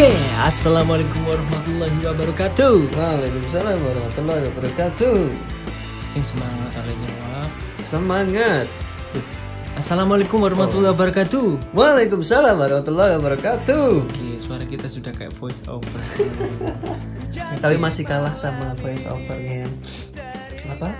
Oke, assalamualaikum warahmatullahi wabarakatuh. Waalaikumsalam warahmatullahi wabarakatuh. Sing semangat Wak. Semangat. Assalamualaikum warahmatullahi wabarakatuh. Waalaikumsalam warahmatullahi wabarakatuh. Oke, suara kita sudah kayak voice over. Tapi masih kalah sama voice overnya apa?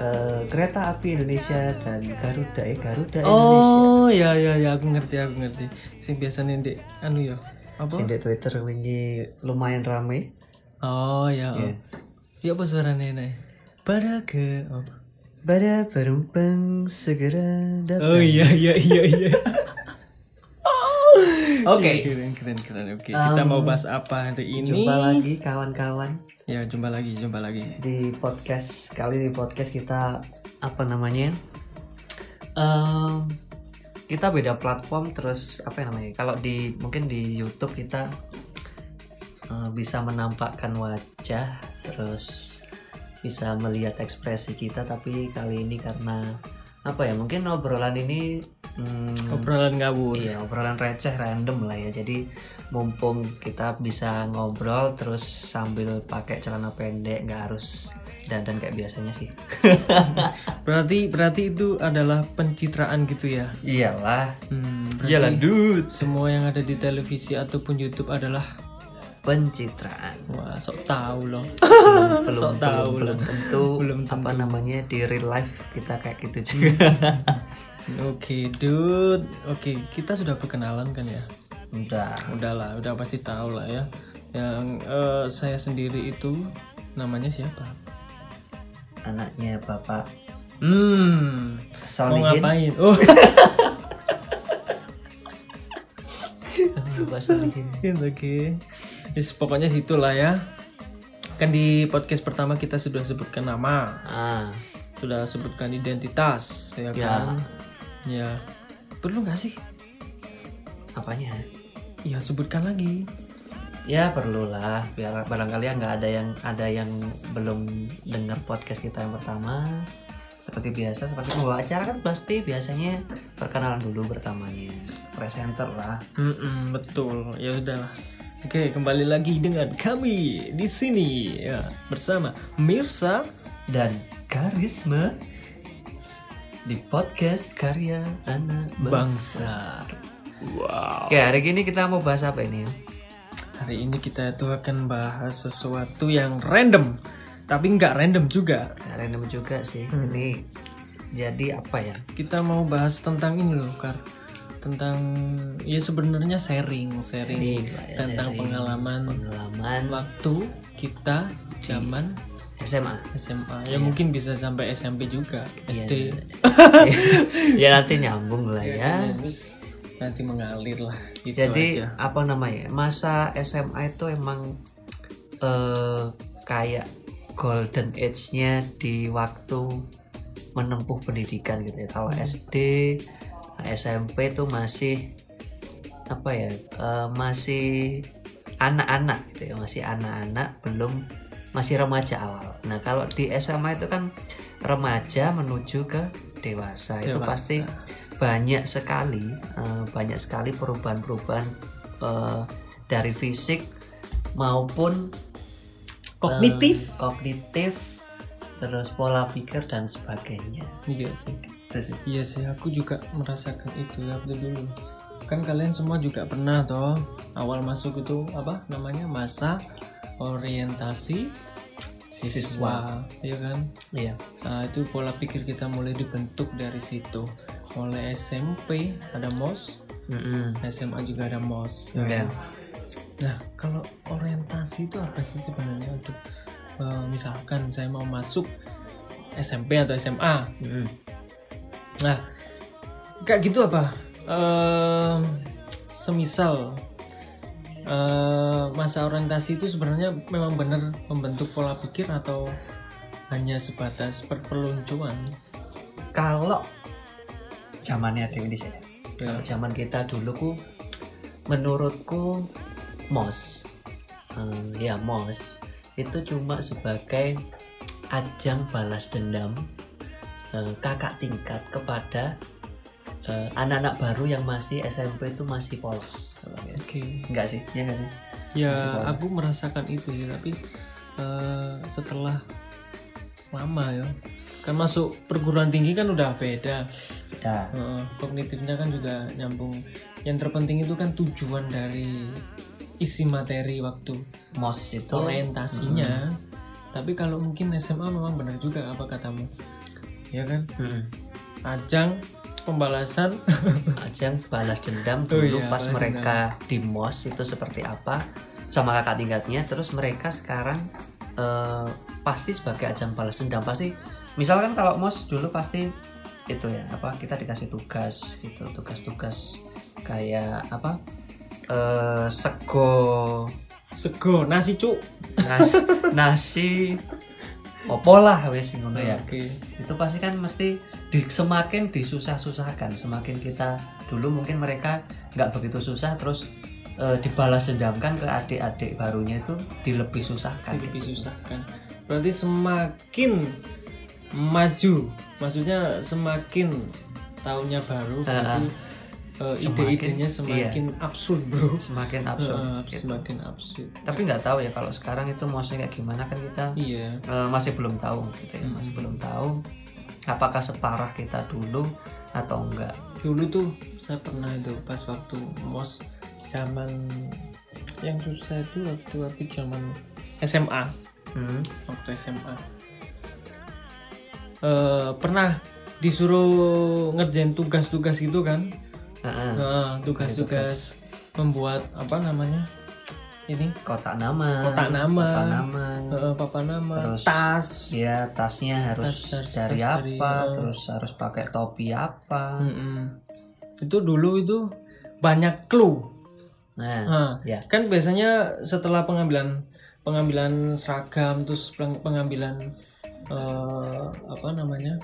Eh, kereta api Indonesia dan Garuda eh Garuda Indonesia. oh, ya ya ya, aku ngerti, aku ngerti. Sing biasa ndek anu ya. Apa? Sing di Twitter ini lumayan ramai. Oh, ya. Oh. Ya apa suaranya nih? Pada ke oh. Pada perumpang segera datang. Oh iya iya iya iya. Oke. Keren keren keren. Oke, kita mau bahas apa hari ini? Jumpa lagi kawan-kawan Ya, jumpa lagi, jumpa lagi. di podcast kali ini podcast kita apa namanya Em, kita beda platform terus apa ya namanya kalau di mungkin di YouTube kita eh, bisa menampakkan wajah terus bisa melihat ekspresi kita tapi kali ini karena apa ya mungkin obrolan ini hmm, Obrolan ngawur. Iya obrolan receh random lah ya jadi mumpung kita bisa ngobrol terus sambil pakai celana pendek nggak harus dandan kayak biasanya sih Berarti berarti itu adalah pencitraan gitu ya. iyalah Hmm, berarti dude semua yang ada di televisi ataupun YouTube adalah pencitraan wah sok tahu loh. belum belum Sok tahu belum, belum tentu Belum apa namanya di real life kita kayak gitu juga Oke, dude. Oke, kita sudah perkenalan kan ya? udah Udahlah, udah pasti tahu lah ya. Yang eh, saya sendiri itu namanya siapa? Anaknya bapak. Hmm, mau Solihin ngapain? Oh, oke. Yes, pokoknya situlah ya. Kan di podcast pertama kita sudah sebutkan nama. ah. Sudah sebutkan identitas ya Ya. kan? Ya. Perlu nggak sih? Apanya? Ya sebutkan lagi Ya perlulah. Biar barangkali ya nggak ada yang ada yang belum dengar podcast kita yang pertama. Seperti biasa seperti pembawa acara kan pasti biasanya perkenalan dulu pertamanya presenter lah. Mm-mm, betul. Ya udahlah. Oke kembali lagi dengan kami di sini ya bersama Mirsa dan karisma di podcast karya anak bangsa. bangsa. Wow. Oke hari ini kita mau bahas apa ini? Hari ini kita itu akan bahas sesuatu yang random tapi nggak random juga Nggak random juga sih ini jadi apa ya? kita mau bahas tentang ini loh kar tentang ya sebenarnya sharing sharing, Sharing ya, tentang sharing. pengalaman Pengalaman waktu kita zaman SMA. SMA ya mungkin bisa sampai SMP juga SD ya nanti nyambung lah ya. Terus nanti mengalir lah gitu Jadi aja. apa namanya masa SMA itu emang eh, kayak golden age-nya di waktu menempuh pendidikan gitu ya. Kalau SD, SMP itu masih apa ya eh, masih anak-anak gitu ya masih anak-anak belum masih remaja awal. Nah kalau di SMA itu kan remaja menuju ke dewasa, itu Dewasa. pasti banyak sekali eh, banyak sekali perubahan-perubahan eh, dari fisik maupun kognitif. eh, kognitif terus pola pikir dan sebagainya. Iya sih. Iya sih aku juga merasakan itu ya dulu. Kan kalian semua juga pernah toh awal masuk itu apa namanya masa orientasi siswa, ya kan? Iya. Nah, itu pola pikir kita mulai dibentuk dari situ. Mulai SMP ada MOS, Mm-mm. SMA juga ada MOS. ya? Nah, kalau orientasi itu apa sih sebenarnya untuk eh, misalkan saya mau masuk SMP atau SMA. Mm-mm. Nah, kayak gitu apa? Ehm, semisal eh, masa orientasi itu sebenarnya memang benar membentuk pola pikir atau hanya sebatas perpeloncoan? kalau zamannya Dewi di sini. Ya. kalau zaman kita dulu ku menurutku mos eh, ya mos itu cuma sebagai ajang balas dendam eh, kakak tingkat kepada eh, anak-anak baru yang masih SMP itu masih polos. Oke. enggak sih? Ya enggak sih? Ya aku merasakan itu sih tapi eh, setelah lama ya kan masuk perguruan tinggi kan udah beda ya. Heeh, kognitifnya kan juga nyambung. Yang terpenting itu kan tujuan dari isi materi waktu. Mos itu. Orientasinya. Tapi kalau mungkin SMA memang benar juga apa katamu? Ya kan? Mm. ajang pembalasan. Ajang balas dendam Oh dulu iya, pas mereka di mos itu seperti apa sama kakak tingkatnya. Terus mereka sekarang eh, pasti sebagai ajang balas dendam pasti misalkan kalau mos dulu pasti itu ya. Apa kita dikasih tugas gitu tugas-tugas kayak apa eh, sego. Sego nasi cuk. Nas, nasi opo lah wes ngono ya. Itu pasti kan mesti di, semakin disusah-susahkan semakin kita dulu mungkin mereka nggak begitu susah terus eh, dibalas dendamkan ke adik-adik barunya itu dilebih susahkan lebih gitu. susahkan. Berarti semakin maju. Maksudnya semakin tahunnya baru berarti eh, Semakin- ide-idenya semakin absurd bro. Semakin absurd gitu. semakin absurd. Tapi nggak tahu ya kalau sekarang itu maksudnya kayak gimana kan kita iya. eh, masih belum tahu gitu ya masih belum tahu apakah separah kita dulu atau enggak. Dulu tuh saya pernah itu pas waktu mos zaman yang susah itu waktu aku zaman SMA Hmm. waktu SMA Eh, pernah disuruh ngerjain tugas-tugas gitu kan? Tugas-tugas membuat apa namanya ini? Kotak nama. Kotak nama. kotak nama. Eh, papa nama. Terus, tas. ya tasnya harus Tas- tas- dari tas apa dari, terus harus pakai topi apa. Mm-mm. itu dulu itu banyak clue. Nah Nah, ya kan biasanya setelah pengambilan pengambilan seragam terus peng- pengambilan eh, apa namanya?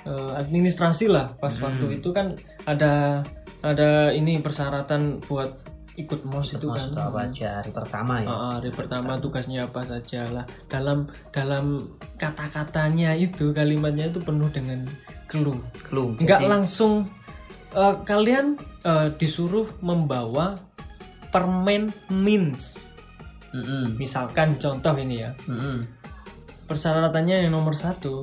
Eh, administrasi lah pas waktu itu kan ada ada ini persyaratan buat ikut mos itu Mas kan. apa aja? Hari pertama ya? Ah, hari pertama tugasnya apa saja lah. Dalam dalam kata-katanya itu kalimatnya itu penuh dengan clue clue nggak Jadi, langsung eh, kalian eh, disuruh membawa permen mince mm-mm, misalkan contoh ini ya. Mm-mm. Persyaratannya yang nomor satu.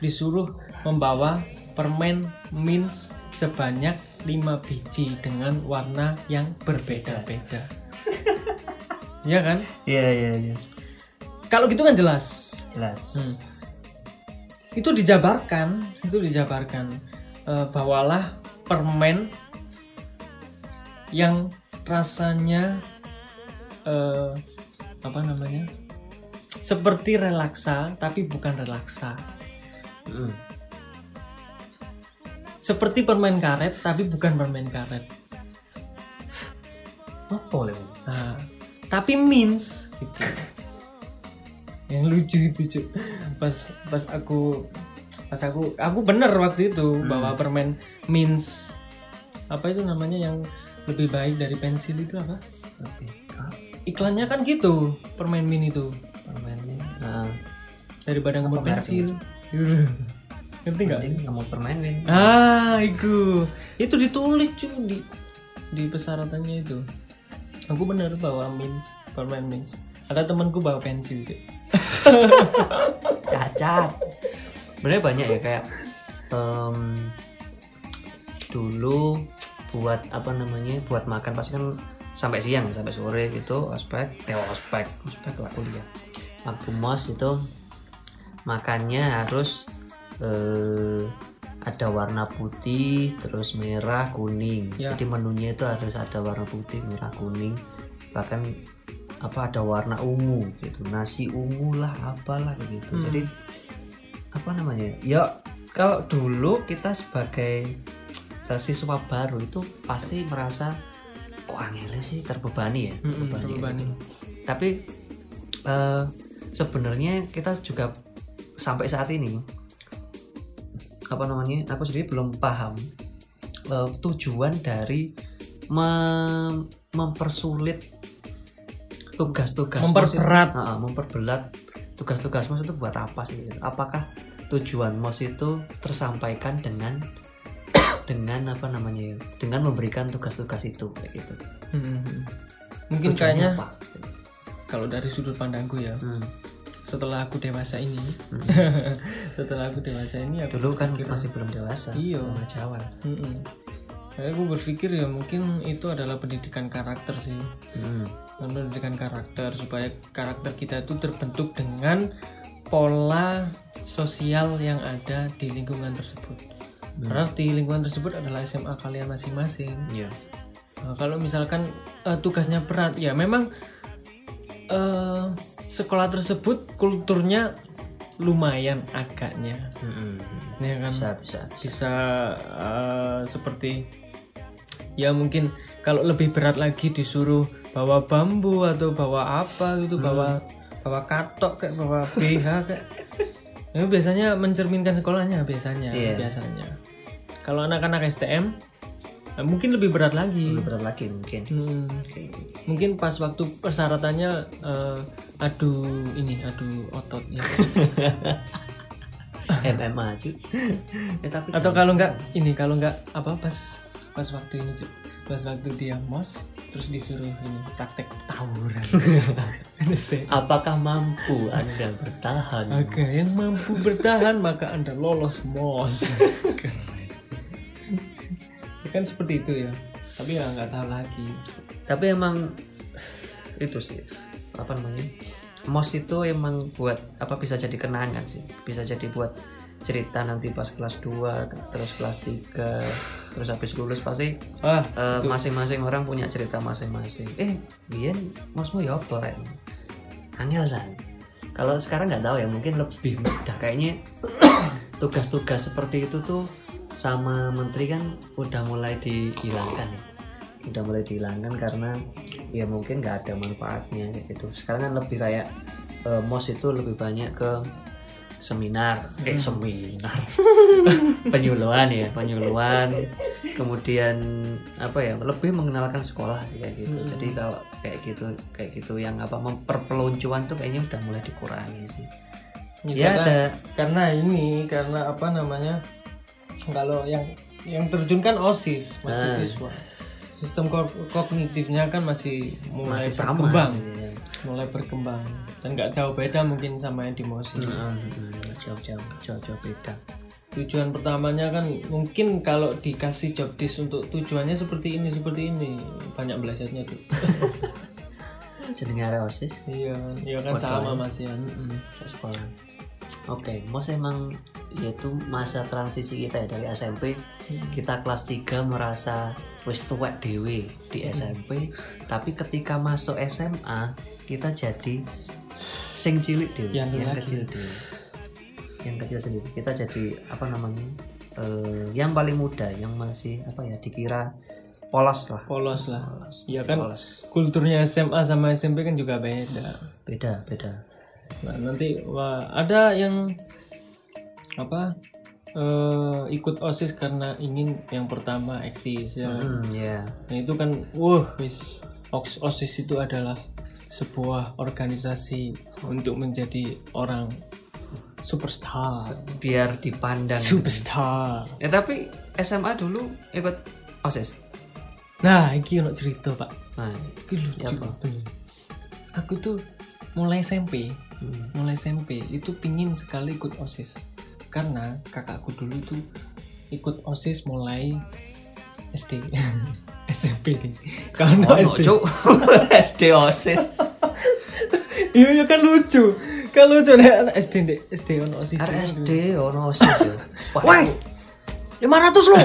Disuruh membawa permen mince sebanyak 5 biji dengan warna yang berbeda-beda. Ya kan? Iya iya iya. Kalau gitu kan jelas. Jelas. Hmm. itu dijabarkan itu dijabarkan Eh, bawalah permen yang rasanya eh, apa namanya seperti relaksa tapi bukan relaksa. Mm-mm. seperti permen karet tapi bukan permen karet. Apa lho nah, tapi mince gitu. Yang lucu itu cuy pas pas aku pas aku aku bener waktu itu bawa permen mince apa itu namanya yang lebih baik dari pensil itu apa? Ah, iklannya kan gitu permen min itu daripada mereknya? pensil. ngerti nggak? Permen Win. ah itu itu ditulis cuy di di persyaratannya itu. Aku bener bawa mince permen mince ada temanku bawa pensil cuy cacat. Sebenarnya banyak ya kayak em, dulu buat apa namanya buat makan pasti kan sampai siang sampai sore gitu ospek eh ospek ospek lah kuliah waktu mos itu makannya harus eh, ada warna putih terus merah kuning Ya. jadi menunya itu harus ada warna putih merah kuning bahkan apa ada warna ungu gitu nasi ungu lah apalah gitu Hmm. jadi apa namanya ya kalau dulu kita sebagai siswa baru itu pasti merasa kok sih terbebani ya Mm-mm, terbebani. gitu. tapi eh, sebenarnya kita juga sampai saat ini apa namanya aku sendiri belum paham eh, tujuan dari mem- mempersulit tugas-tugas Memperberat. Ah, memperberat tugas-tugas mos itu buat apa sih apakah tujuan mos itu tersampaikan dengan dengan apa namanya ya dengan memberikan tugas-tugas itu kayak gitu Hmm. mungkin Tujuannya kayaknya apa? kalau dari sudut pandangku ya Hmm. Setelah aku dewasa ini setelah aku dewasa ini aku dulu kan berpikir, masih belum dewasa Iya. remaja awal Mm-mm. Kayak aku berpikir ya mungkin itu adalah pendidikan karakter sih Hmm. pendidikan karakter supaya karakter kita itu terbentuk dengan pola sosial yang ada di lingkungan tersebut karena di lingkungan tersebut adalah SMA kalian masing-masing Iya. Nah, kalau misalkan eh, tugasnya berat, ya memang eh, sekolah tersebut kulturnya lumayan agaknya, Hmm. ya kan bisa bisa bisa eh, seperti ya mungkin kalau lebih berat lagi disuruh bawa bambu atau bawa apa gitu, bawa bawa katok kayak bawa BH kayak itu biasanya mencerminkan sekolahnya biasanya Iya. biasanya. Kalau anak-anak STM eh, mungkin lebih berat lagi. lebih berat lagi mungkin Hmm, mungkin pas waktu persyaratannya eh, adu ini adu otot ya. MMA cuy ya, tapi atau kalau enggak ini kalau enggak apa pas pas waktu ini Cuk. pas waktu dia mos terus disuruh ini praktek tawuran apakah mampu anda bertahan Oke, yang mampu bertahan maka anda lolos mos. kan seperti itu ya. Tapi ya nggak tahu lagi. Tapi emang itu sih apa namanya mos itu emang buat apa bisa jadi kenangan sih. Bisa jadi buat cerita nanti pas kelas 2 terus kelas 3 terus habis lulus pasti ah masing-masing orang punya cerita masing-masing. Eh Bian mosmu ya apa Ren? angel san kalau sekarang nggak tahu ya mungkin lebih mudah. Kayaknya tugas-tugas seperti itu tuh sama menteri kan udah mulai dihilangkan ya. Udah mulai dihilangkan karena ya mungkin nggak ada manfaatnya kayak gitu. Sekarang kan lebih kayak eh, mos itu lebih banyak ke seminar eh seminar. Penyuluhan ya penyuluhan. Kemudian apa ya lebih mengenalkan sekolah sih kayak gitu. Jadi kalau kayak gitu kayak gitu yang apa memperpeluncuan tuh kayaknya udah mulai dikurangi sih. Ya karena, ada karena ini karena apa namanya kalau yang yang terjun kan osis masih Nah. siswa. Sistem ko- kognitifnya kan masih mulai masih sama. berkembang. Ya. mulai berkembang. Dan nggak jauh beda mungkin sama yang di mosis Hmm, hmm, jauh-jauh jauh-jauh beda. Tujuan pertamanya kan mungkin kalau dikasih job disk untuk tujuannya seperti ini seperti ini. Banyak belajarnya tuh. Jadi nyari osis? Iya iya kan sama mas ya Mm-mm. sekolah Oke, Mos emang yaitu masa transisi kita ya dari SMP kita kelas 3 merasa wis tuwek dewe di SMP tapi ketika masuk SMA kita jadi sing cilik dewe Yang yang kecil dewe yang kecil sendiri. Kita jadi apa namanya eh, yang paling muda yang masih apa ya dikira polos lah. Polos lah. Polos, Iya masih kan polos. kulturnya SMA sama SMP kan juga beda. Beda beda Nah, nanti wah, ada yang apa eh, ikut OSIS karena ingin yang pertama eksis ya. hmm, ya Nah, itu kan wah wis OSIS itu adalah sebuah organisasi untuk menjadi orang superstar. biar dipandang Superstar. ya tapi SMA dulu ikut osis Nah, iki ono cerita, Pak. nah Iki lucu. Ya. Aku tuh mulai SMP, hmm. mulai SMP itu pingin sekali ikut OSIS. Karena kakakku dulu tuh ikut OSIS mulai SD. SMP nih. Karena Ono, SD. Cuk. SD osis Iya, iya kan lucu. Kan lucu anak SD nek SD ono OSIS. SD ono osis yo Woi. 500 lu.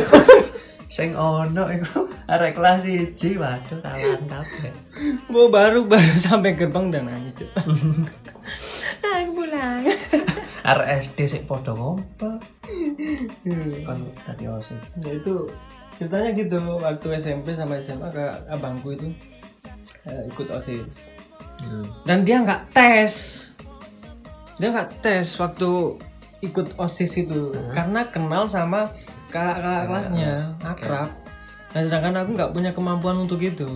sing ono iku arek kelas 1 waduh kalah kabeh. Mau baru baru sampai gerbang dan nangis. Cuk. Aku pulang. arek SD sik padha ngompo kon tadi osis. Ya itu ceritanya gitu waktu SMP sama SMA ke abangku itu eh, ikut osis. Hmm. dan dia nggak tes. Dia nggak tes waktu ikut osis itu. Karena kenal sama kakak kelasnya akrab nah sedangkan aku nggak punya kemampuan untuk itu.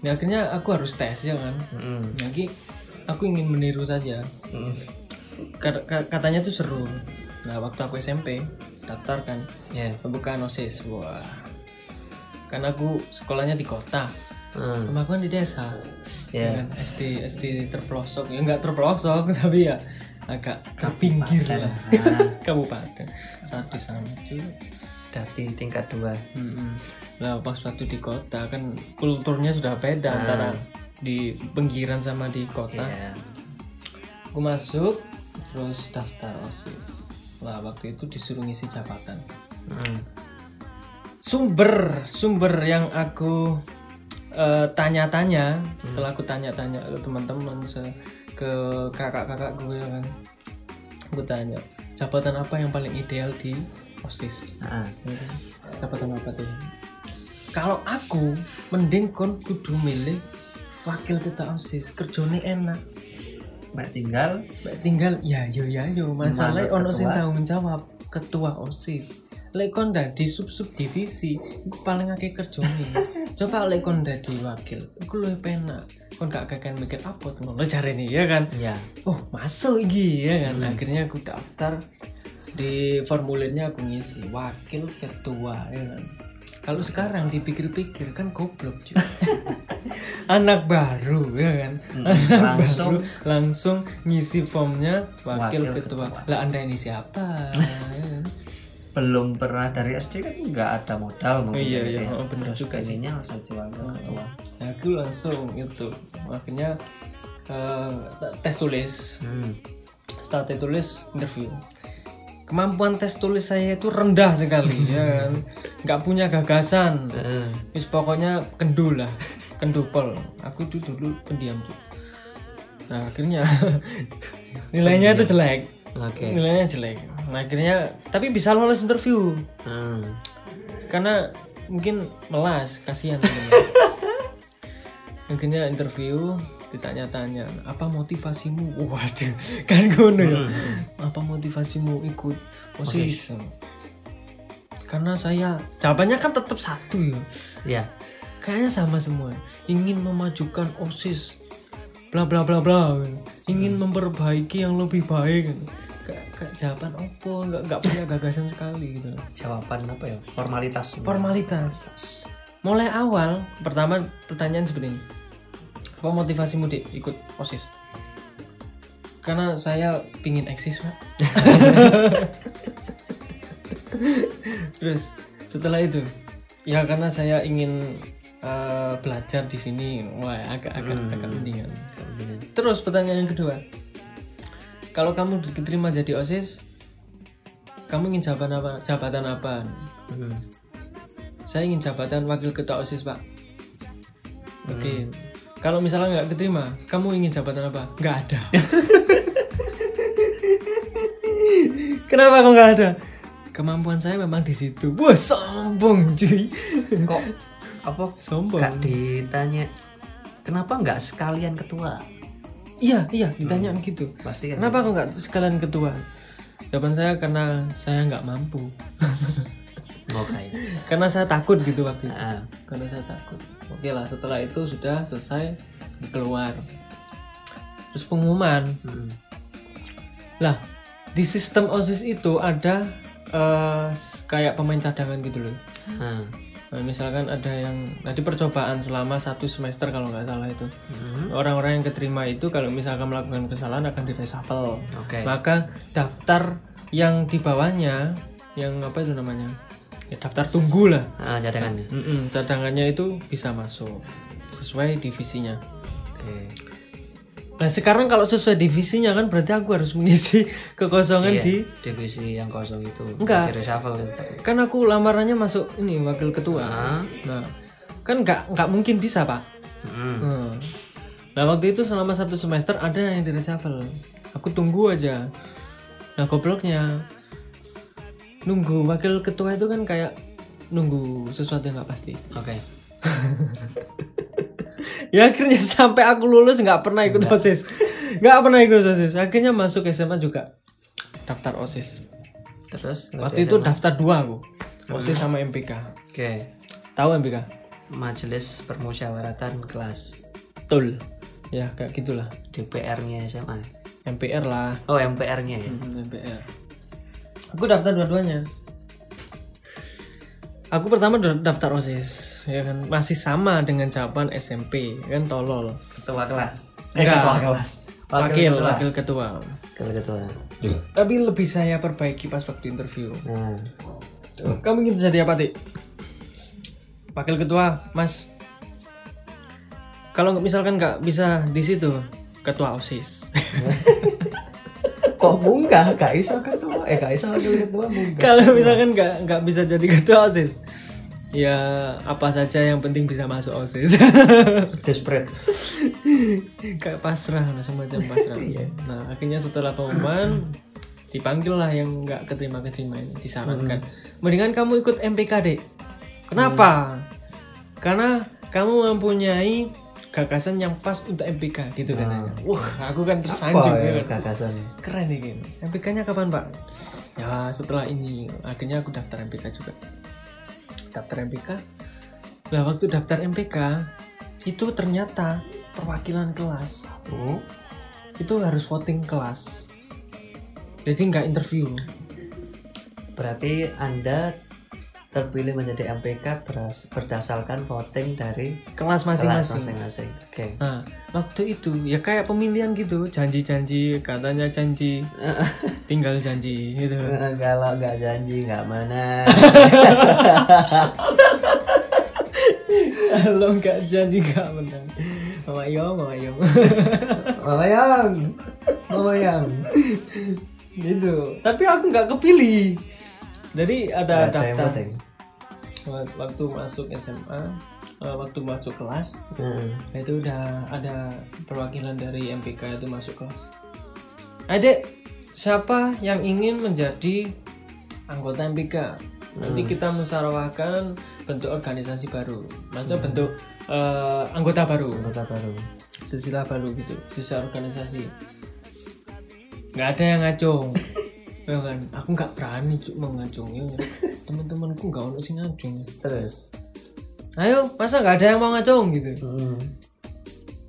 Nah, akhirnya aku harus tes ya kan? Hmm. lagi aku ingin meniru saja. Ka- katanya tuh seru. Nah waktu aku SMP daftar kan? Ya pembukaan osis. Wah. Kan aku sekolahnya di kota. Hmm. rumahku kan di desa. Ya. kan SD SD terpelosok. Ya nggak terpelosok tapi ya agak ke pinggir lah. Kabupaten. Saat di sana Tapi tingkat dua. Mm-mm. Lah pas waktu di kota kan kulturnya sudah beda antara di pinggiran sama di kota. Iya. Aku masuk terus daftar OSIS. Lah waktu itu disuruh ngisi jabatan. Hmm. Sumber sumber yang aku eh, tanya-tanya setelah aku tanya-tanya ke teman-teman ke kakak-kakak gue kan. Aku tanya jabatan apa yang paling ideal di OSIS. Ah. Ya kan? jabatan apa tuh kalau aku mending kon kudu milih wakil ketua osis kerjone enak Mbak tinggal Mbak tinggal ya yo ya yo masalah Manut ono sing ketua. tanggung jawab ketua osis lek kon di sub sub divisi iku paling akeh kerjone coba lek kon di wakil iku luwih penak kon gak kakek mikir apa tuh lo cari nih ya kan ya. oh masuk iki ya kan Hmm. akhirnya aku daftar di formulirnya aku ngisi wakil ketua ya kan kalau sekarang dipikir-pikir kan goblok cuy anak baru ya kan Hmm, anak langsung. baru langsung ngisi formnya wakil, Wakil ketua. ketua. lah anda ini siapa ya kan? Belum pernah dari SD kan nggak ada modal mungkin. iya, gitu iya. ya. Oh, Terus juga sih. langsung jual ke ketua. Nah, aku langsung itu akhirnya eh, tes tulis Hmm. setelah tes tulis interview kemampuan tes tulis saya itu rendah sekali ya kan? Nggak punya gagasan. Eh, Wis pokoknya kendu lah kendu pol. Aku tuh dulu pendiam tuh nah akhirnya nilainya itu jelek. Oke. nilainya jelek. Nah, akhirnya tapi bisa lolos interview. Hmm. karena mungkin melas kasihan akhirnya interview ditanya-tanya apa motivasimu? Waduh kan ngono ya. Apa motivasimu ikut osis karena saya jawabannya kan tetap satu ya. Ya. kayaknya sama semua. Ingin memajukan osis bla bla bla bla. Ingin memperbaiki yang lebih baik. Kayak- kayak jawaban opo nggak nggak punya gagasan sekali gitu. Jawaban apa ya? Formalitas. formalitas. Mulai awal pertama pertanyaan seperti ini apa motivasimu di ikut osis? Karena saya pingin eksis pak. Terus setelah itu ya karena saya ingin eh, belajar di sini wah agak agak agak mendingan. Terus pertanyaan yang kedua. Kalau kamu diterima jadi osis kamu ingin jabatan apa? Jabatan apa? Hmm. saya ingin jabatan wakil ketua osis pak. Oke kalau misalnya nggak keterima kamu ingin jabatan apa nggak ada kenapa kok nggak ada kemampuan saya memang di situ wah sombong cuy Kok apa? sombong Gak ditanya. Kenapa nggak sekalian ketua? iya iya ditanya gitu Pasti kan. kenapa kok nggak sekalian ketua jawaban saya karena saya nggak mampu Karena saya takut gitu waktu itu Ah. karena saya takut oke lah setelah itu sudah selesai keluar terus pengumuman Hmm. lah di sistem osis itu ada eh, kayak pemain cadangan gitu loh Ah. Nah, misalkan ada yang nanti percobaan selama satu semester kalau nggak salah itu Hmm. orang-orang yang keterima itu kalau misalkan melakukan kesalahan akan di reshuffle Oke. maka daftar yang di bawahnya yang apa itu namanya ya daftar tunggu lah Ah, cadangannya. Mm-mm, cadangannya itu bisa masuk sesuai divisinya. Oke. Nah sekarang kalau sesuai divisinya kan berarti aku harus mengisi kekosongan Iya, di divisi yang kosong itu. Enggak. Reshuffle kan aku lamarannya masuk ini wakil ketua. Ah. Nah kan nggak nggak mungkin bisa pak. Hmm. Hmm. Nah waktu itu selama satu semester ada yang di reshuffle. Aku tunggu aja. Nah gobloknya nunggu wakil ketua itu kan kayak nunggu sesuatu yang nggak pasti. Oke. ya akhirnya sampai aku lulus nggak pernah ikut osis. Nggak pernah ikut osis. Akhirnya masuk SMA juga. Daftar osis. Terus? Waktu itu daftar dua aku. Osis sama MPK Oke. tahu MPK Majelis Permusyawaratan Kelas. Betul. Ya kayak gitulah. DPR-nya SMA. MPR lah. Oh, MPR-nya ya. Hmm, MPR aku daftar dua-duanya. Aku pertama da- daftar osis ya kan? Masih sama dengan jawaban SMP kan? Tolol. Ketua kelas. Enggak. ketua kelas. Wakil ketua. wakil ketua. Wakil ketua. Tapi lebih saya perbaiki pas waktu interview. Nah kamu ingin jadi apa tik wakil ketua mas. Kalau misalkan nggak bisa di situ ketua osis kok munggah? Gak iso ketua. Eh gak iso ketua munggah. Kalau misalkan nggak nggak bisa jadi ketua osis ya apa saja yang penting bisa masuk osis. Desperate kayak pasrah lah semacam pasrah. Nah akhirnya setelah pengumuman dipanggil lah yang nggak keterima keterima ini disarankan. Mendingan kamu ikut MPK deh kenapa? Karena kamu mempunyai gagasan yang pas untuk MPK gitu katanya wah aku kan tersanjung apa ya kan. gagasan? Keren nih gini MPK-nya kapan pak? Ya setelah ini. Akhirnya aku daftar MPK juga. Daftar MPK nah waktu daftar MPK itu ternyata perwakilan kelas. Oh. Itu harus voting kelas. Jadi nggak interview. Berarti anda terpilih menjadi MPK berdasarkan voting dari kelas masing-masing. oke. Nah waktu itu ya kayak pemilihan gitu. Janji-janji katanya janji. Tinggal janji gitu. Eh, kalau nggak janji nggak mana. Kalau nggak janji nggak menang mama yo mama yo mama yang mama yang gitu. Tapi aku nggak kepilih jadi ada daftar. waktu masuk SMA eh, waktu masuk kelas. Nah itu udah ada perwakilan dari MPK itu masuk kelas. Adek siapa yang ingin menjadi anggota MPK nanti kita musyawarahkan bentuk organisasi baru. Maksudnya bentuk eh, anggota baru. Anggota baru. Silsilah baru gitu sisa organisasi. Nggak ada yang ngacung ya kan? Aku nggak berani cuk mau ngacung ya teman-temanku nggak ono sing ngacung. Terus? Ayo masa nggak ada yang mau ngacung gitu? Heeh.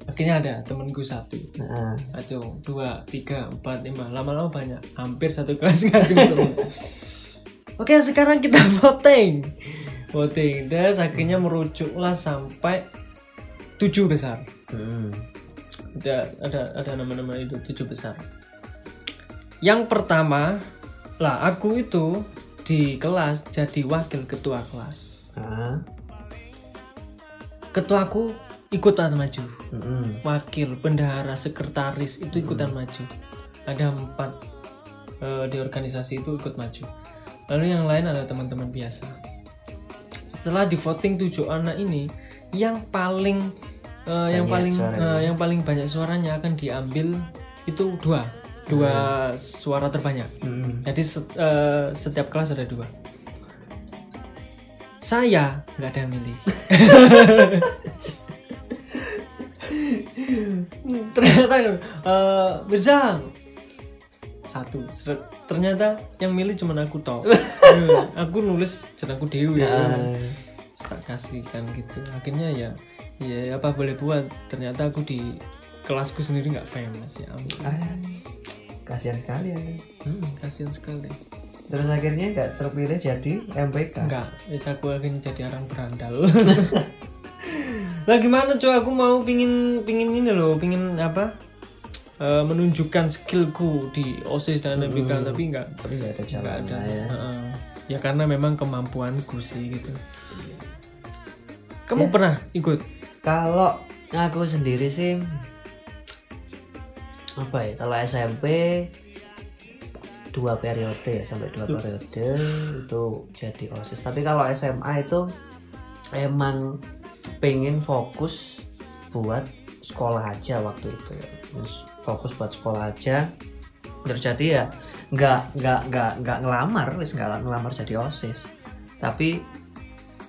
akhirnya ada temanku satu. Heeh. ngacung. Dua tiga empat lima. Lama-lama banyak. Hampir satu kelas ngacung oke sekarang kita voting. Voting. Dan akhirnya merujuklah sampai tujuh besar. Heeh. ada ada ada nama-nama itu tujuh besar yang pertama lah aku itu di kelas jadi wakil ketua kelas. Heeh. ketuaku ikutan maju. Heeh. wakil bendahara sekretaris itu ikutan maju. Ada empat eh, di organisasi itu ikut maju. Lalu yang lain ada teman-teman biasa. Setelah di voting tujuh anak ini yang paling eh, yang paling eh, yang paling banyak suaranya akan diambil itu dua dua suara terbanyak. Heeh. jadi eh, setiap kelas ada dua. Saya nggak ada yang milih. Ternyata eh Mirza satu. Ternyata yang milih cuma aku toh. Eh, aku nulis jeneng aku dewi ya tak kasihkan gitu. Akhirnya ya ya apa boleh buat. Ternyata aku di kelasku sendiri nggak famous ya ampun. Kasihan sekali ya Hmm, kasihan sekali terus akhirnya nggak terpilih jadi MPK Enggak, wis aku akhirnya jadi orang berandal. lah gimana coba aku mau pingin pingin ini loh, pingin apa? eh, menunjukkan skillku di OSIS dan MPK tapi enggak tapi nggak ada jalan ada. ya Heeh. ya karena memang kemampuanku sih gitu. Kamu pernah ikut? kalau aku sendiri sih apa ya kalau SMP dua periode ya sampai dua periode itu jadi osis. Tapi kalau SMA itu emang pengen fokus buat sekolah aja waktu itu ya. Terus fokus buat sekolah aja. Terus jadi ya nggak nggak nggak nggak ngelamar wis nggak ngelamar jadi osis. Tapi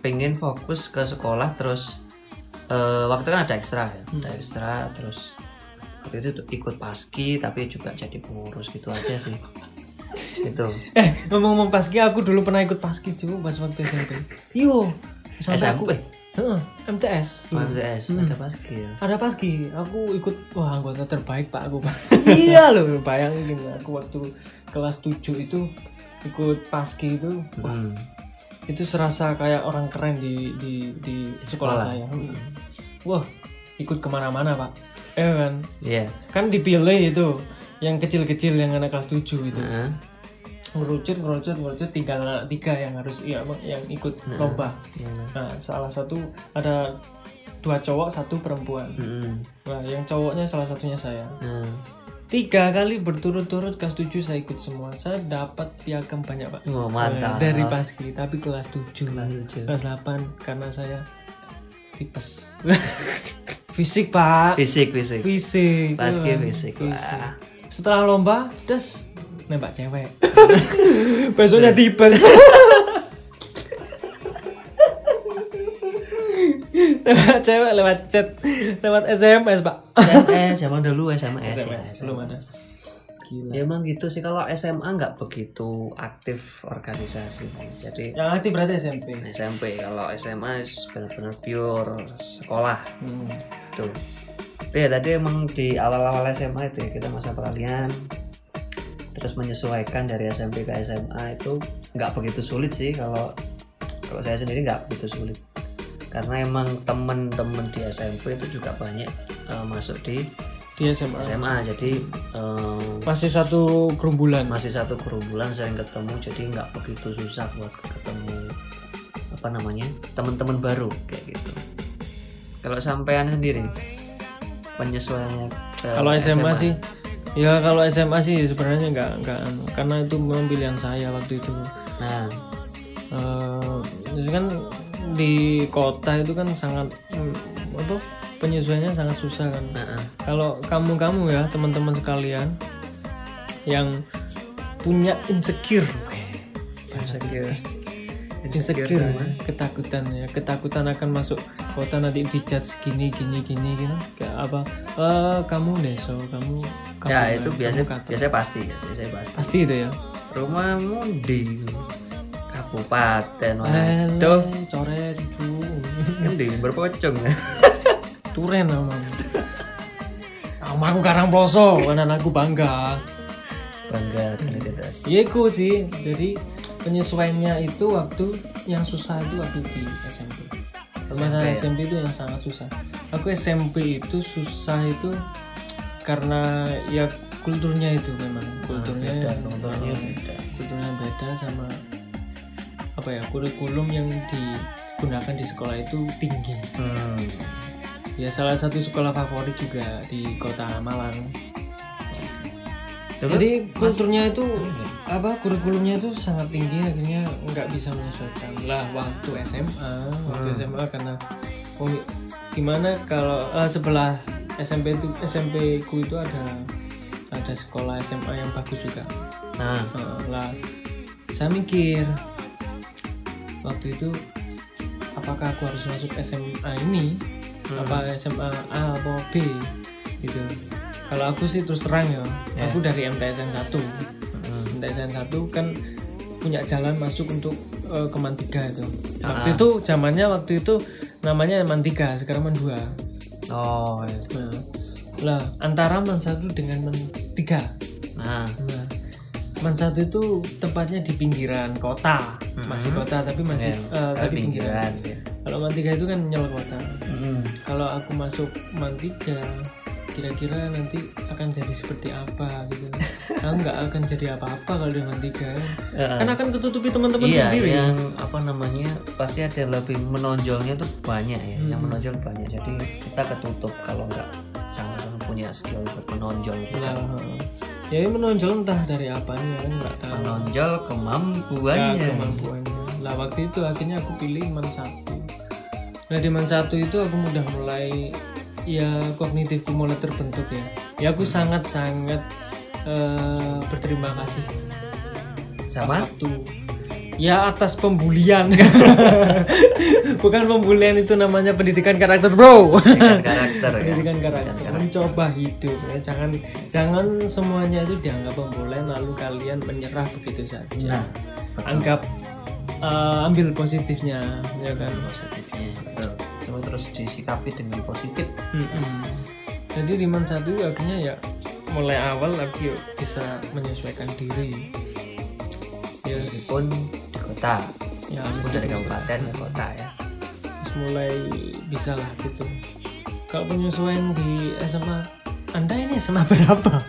pengen fokus ke sekolah terus eh, waktu itu kan ada ekstra ya ada ekstra terus waktu itu tuh ikut paski tapi juga jadi pengurus gitu aja sih itu Eh, ngomong-ngomong paski, aku dulu pernah ikut paski juga pas waktu SMP. Yo, sampai aku Heeh, MTS. dulu. MTS ada paski ya ada paski aku ikut wah anggota terbaik pak aku Pak. iya loh bayangin aku waktu kelas 7 itu ikut paski itu wah Hmm. itu serasa kayak orang keren di di di, sekolah, sekolah. saya Hmm. wah ikut ke mana-mana pak eh kan Iya. kan dipilih itu yang kecil-kecil yang anak kelas 7 itu Heeh. ngerucut ngerucut ngerucut tinggal anak tiga yang harus ya yang ikut lomba Iya. nah salah satu ada dua cowok satu perempuan Mm-mm. nah yang cowoknya salah satunya saya Nah, tiga kali berturut-turut kelas 7 saya ikut semua saya dapat piagam banyak pak oh, mantap. dari paski tapi kelas 7 Kelas tujuh. kelas 8 karena saya tipes fisik pak Fisik, fisik. fisik Paski Iya, fisik. Wah. setelah lomba des nembak cewek besoknya tipes nembak cewek lewat chat lewat SMS pak SMS zaman dulu SMS, ya. belum ada Ya emang gitu sih kalau SMA nggak begitu aktif organisasi sih. Jadi yang aktif berarti SMP SMP kalau SMA benar-benar pure sekolah Hmm. gitu. Tapi ya tadi emang di awal-awal SMA itu ya kita masa peralihan terus menyesuaikan dari SMP ke SMA itu nggak begitu sulit sih kalau kalau saya sendiri nggak begitu sulit karena emang temen-temen di SMP itu juga banyak eh, masuk di di SMA SMA jadi eh, masih satu gerombolan? masih satu gerombolan sering ketemu jadi nggak begitu susah buat ketemu apa namanya teman-teman baru kayak gitu. Kalau sampean sendiri penyesuaiannya ke kalau SMA, sih ya kalau SMA sih sebenarnya nggak nggak anu, karena itu memang pilihan saya waktu itu. Nah. Eh, jadi kan di kota itu kan sangat mm, apa penyesuaiannya sangat susah kan. Nah, ah. kalau kamu kamu ya teman-teman sekalian yang punya insecure. Insecure insecure sama. ketakutan ya. Ketakutan akan masuk kota nanti dijudge gini gini gini gitu. Kayak apa? Eh kamu deso kamu ya kamu- itu kamu biasa kata." biasanya pasti ya biasanya pasti. Pasti itu ya? Rumahmu di kabupaten waduh. Coret itu kan di berpocong turen nama aku karang ploso karena aku bangga. Bangga identitas Iya iku sih. Jadi penyesuaiannya itu waktu yang susah itu waktu di SMP Masa SMP, ya? SMP itu yang sangat susah. Aku SMP itu susah itu karena ya kulturnya itu memang. Kulturnya beda, kulturnya beda. kulturnya beda sama apa ya kurikulum yang digunakan di sekolah itu tinggi. Hmm. Ya salah satu sekolah favorit juga di kota Malang. Dulu jadi kulturnya itu apa kurikulumnya itu sangat tinggi akhirnya nggak bisa menyesuaikan. Lah waktu SMA waktu Hmm. SMA karena oh, gimana kalau eh, sebelah SMP itu SMP ku itu ada ada sekolah SMA yang bagus juga. Nah. Eh, lah saya mikir waktu itu apakah aku harus masuk SMA ini Hmm. apa SMA A atau B gitu kalau aku sih terus terang ya Ya. aku dari MTSN 1 hmm. MTSN 1 kan punya jalan masuk untuk eh, ke Man 3 itu waktu Ah. itu zamannya waktu itu namanya Man 3 sekarang Man 2 oh iya. nah, lah antara Man 1 dengan Man 3 nah Nah, Man satu itu tempatnya di pinggiran kota, masih kota tapi masih Ya, eh, ada tapi pinggiran. pinggiran sih. Kalau Man tiga itu kan nyel kota. Hmm. Kalau aku masuk Man tiga, kira-kira nanti akan jadi seperti apa gitu. Aku nggak akan jadi apa-apa kalau di Man tiga. Heeh. Kan akan ketutupi teman-teman iya sendiri. yang apa namanya pasti ada yang lebih menonjolnya tuh banyak ya yang Hmm. menonjol banyak jadi kita ketutup kalau nggak sama-sama punya skill buat menonjol juga ya ini menonjol entah dari apanya nggak tahu. menonjol Ya, kemampuannya kemampuannya. Lah waktu itu akhirnya aku pilih man satu. Nah di man satu itu aku udah mulai ya kognitifku mulai terbentuk ya. Ya aku sangat sangat eh, berterima kasih. Sama? Waktu. Ya atas pembulian. Bukan pembulian itu namanya pendidikan karakter bro. dengan karakter ya. Pendidikan karakter. mencoba hidup ya. Jangan jangan semuanya itu dianggap pembulian lalu kalian menyerah begitu saja. Nah, anggap uh, ambil positifnya ya kan Coba terus disikapi dengan positif. Mm-mm. jadi di man satu akhirnya ya mulai awal aku yuk bisa menyesuaikan diri. Ya meskipun di kota. ya meskipun dari kabupaten ke kota ya. Terus mulai bisa lah gitu. Kalau penyesuaian di SMA anda ini SMA berapa?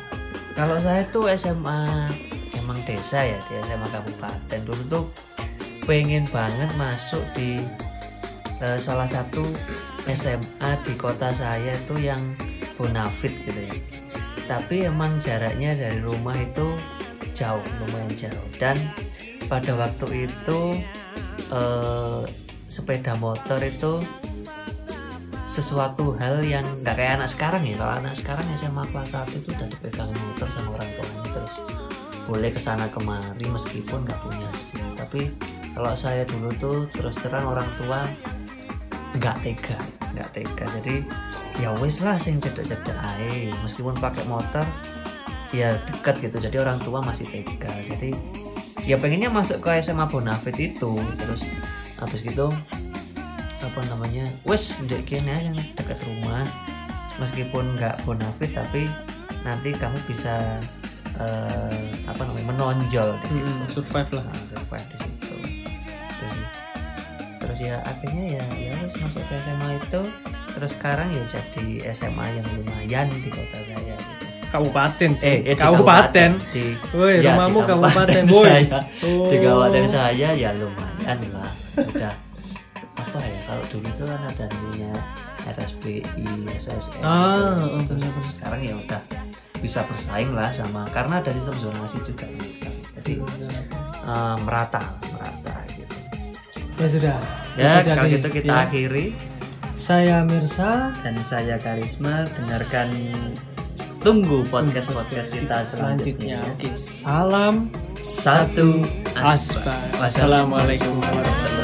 Kalau saya tuh SMA emang desa ya di SMA kabupaten. Dulu tuh pengen banget masuk di eh, salah satu SMA di kota saya itu yang bonafit gitu ya. Tapi emang jaraknya dari rumah itu jauh lumayan jauh. Dan pada waktu itu eh, sepeda motor itu sesuatu hal yang nggak kayak anak sekarang ya. Kalau anak sekarang SMA kelas 1 itu udah dipegang motor sama orang tuanya terus boleh ke sana kemari meskipun nggak punya SIM. Tapi kalau saya dulu tuh terus terang orang tua nggak tega nggak tega. Jadi ya wes lah sing cedek-cedek ae. Meskipun pakai motor ya dekat gitu. Jadi orang tua masih tega. Jadi ya pengennya masuk ke SMA Bonafit itu. Terus habis gitu apa namanya wes dek kene yang dekat rumah. Meskipun nggak bonafit tapi nanti kamu bisa eh, apa namanya menonjol di situ. Hmm, survive lah. Nah, survive di situ. Terus ya akhirnya ya ya wes masuk ke SMA itu. Terus sekarang ya jadi SMA yang lumayan di kota saya gitu. Kabupaten sih. Eh, eh, di kabupaten. di Woi, ya, di rumahmu kabupaten, kabupaten woi. saya. Oh. di kabupaten saya ya lumayan lah. Udah apa ya kalau dulu itu kan ada namanya RSBI SSN Ah, gitu. oh, Terus benar-benar. sekarang ya udah bisa bersaing lah sama karena ada sistem zonasi juga kan sekarang. Jadi eh, merata merata gitu. Ya sudah ya kalau gitu kita ya. akhiri. Saya Mirsa. Dan saya Karisma. Dengarkan tunggu podcast podcast kita selanjutnya. oke salam satu aspa. Wassalamualaikum warahmatullahi